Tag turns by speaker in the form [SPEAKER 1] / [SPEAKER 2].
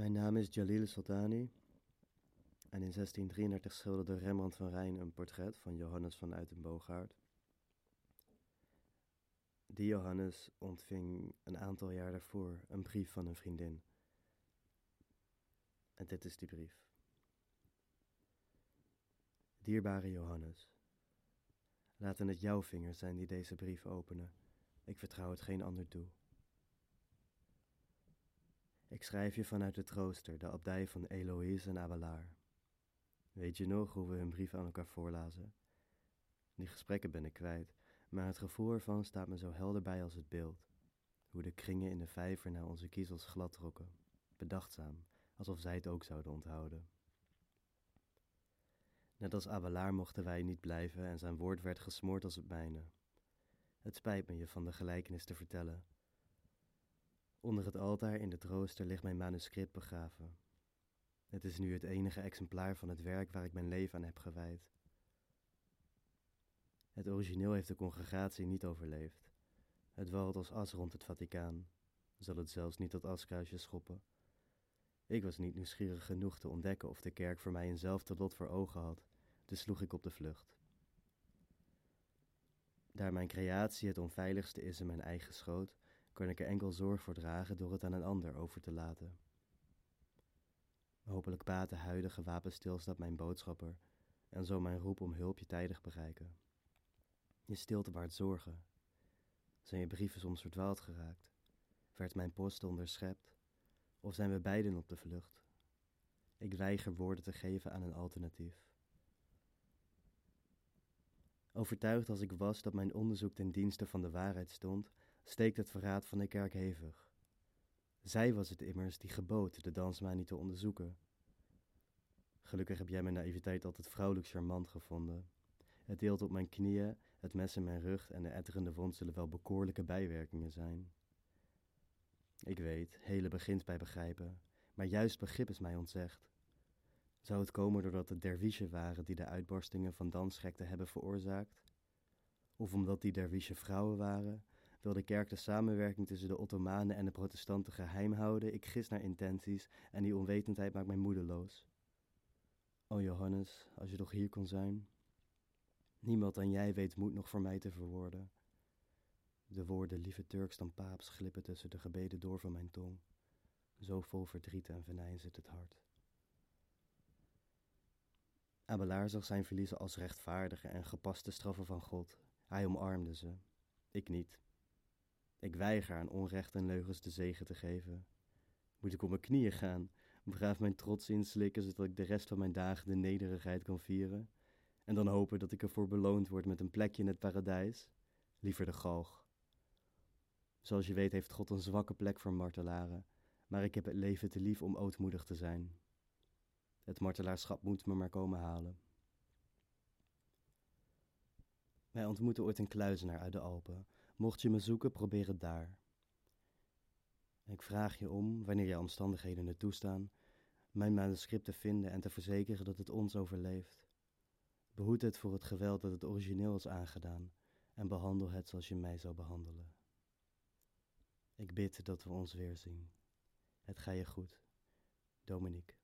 [SPEAKER 1] Mijn naam is Jalil Sultani en in 1633 schilderde Rembrandt van Rijn een portret van Johannes van Uitenboogaard. Die Johannes ontving een aantal jaar daarvoor een brief van een vriendin. En dit is die brief. Dierbare Johannes, laten het jouw vingers zijn die deze brief openen. Ik vertrouw het geen ander toe. Ik schrijf je vanuit het rooster, de abdij van Eloïse en Abelard. Weet je nog hoe we hun brief aan elkaar voorlazen? Die gesprekken ben ik kwijt, maar het gevoel ervan staat me zo helder bij als het beeld. Hoe de kringen in de vijver naar onze kiezels glad trokken, bedachtzaam, alsof zij het ook zouden onthouden. Net als Abelard mochten wij niet blijven en zijn woord werd gesmoord als het mijne. Het spijt me je van de gelijkenis te vertellen, Onder het altaar in de trooster ligt mijn manuscript begraven. Het is nu het enige exemplaar van het werk waar ik mijn leven aan heb gewijd. Het origineel heeft de congregatie niet overleefd. Het warrelt als as rond het Vaticaan, zal het zelfs niet tot askruisje schoppen. Ik was niet nieuwsgierig genoeg te ontdekken of de kerk voor mij eenzelfde lot voor ogen had, dus sloeg ik op de vlucht. Daar mijn creatie het onveiligste is in mijn eigen schoot, kan ik er enkel zorg voor dragen door het aan een ander over te laten. Hopelijk baat de huidige wapenstilstand mijn boodschapper en zo mijn roep om hulp je tijdig bereiken. Je stilte baart zorgen. Zijn je brieven soms verdwaald geraakt? Werd mijn post onderschept? Of zijn we beiden op de vlucht? Ik weiger woorden te geven aan een alternatief. Overtuigd als ik was dat mijn onderzoek ten dienste van de waarheid stond, steekt het verraad van de kerk hevig. Zij was het immers die gebood de dansmaan niet te onderzoeken. Gelukkig heb jij mijn naïviteit altijd vrouwelijk charmant gevonden. Het deelt op mijn knieën, het mes in mijn rug en de etterende wond zullen wel bekoorlijke bijwerkingen zijn. Ik weet, hele begint bij begrijpen, maar juist begrip is mij ontzegd. Zou het komen doordat het dervischen waren die de uitbarstingen van dansgekte hebben veroorzaakt? Of omdat die dervische vrouwen waren wil de kerk de samenwerking tussen de Ottomanen en de protestanten geheim houden. Ik gis naar intenties en die onwetendheid maakt mij moedeloos. O Johannes, als je toch hier kon zijn. Niemand dan jij weet moed nog voor mij te verwoorden. De woorden lieve Turks dan paaps glippen tussen de gebeden door van mijn tong. Zo vol verdriet en venijn zit het hart. Abelaar zag zijn verliezen als rechtvaardige en gepaste straffen van God. Hij omarmde ze. Ik niet. Ik weiger aan onrecht en leugens de zegen te geven. Moet ik op mijn knieën gaan, braaf mijn trots inslikken, zodat ik de rest van mijn dagen de nederigheid kan vieren? En dan hopen dat ik ervoor beloond word met een plekje in het paradijs? Liever de galg. Zoals je weet heeft God een zwakke plek voor martelaren, maar ik heb het leven te lief om ootmoedig te zijn. Het martelaarschap moet me maar komen halen. Wij ontmoeten ooit een kluizenaar uit de Alpen. Mocht je me zoeken, probeer het daar. Ik vraag je om, wanneer je omstandigheden het toestaan, mijn manuscript te vinden en te verzekeren dat het ons overleeft. Behoed het voor het geweld dat het origineel is aangedaan en behandel het zoals je mij zou behandelen. Ik bid dat we ons weerzien. Het ga je goed, Dominique.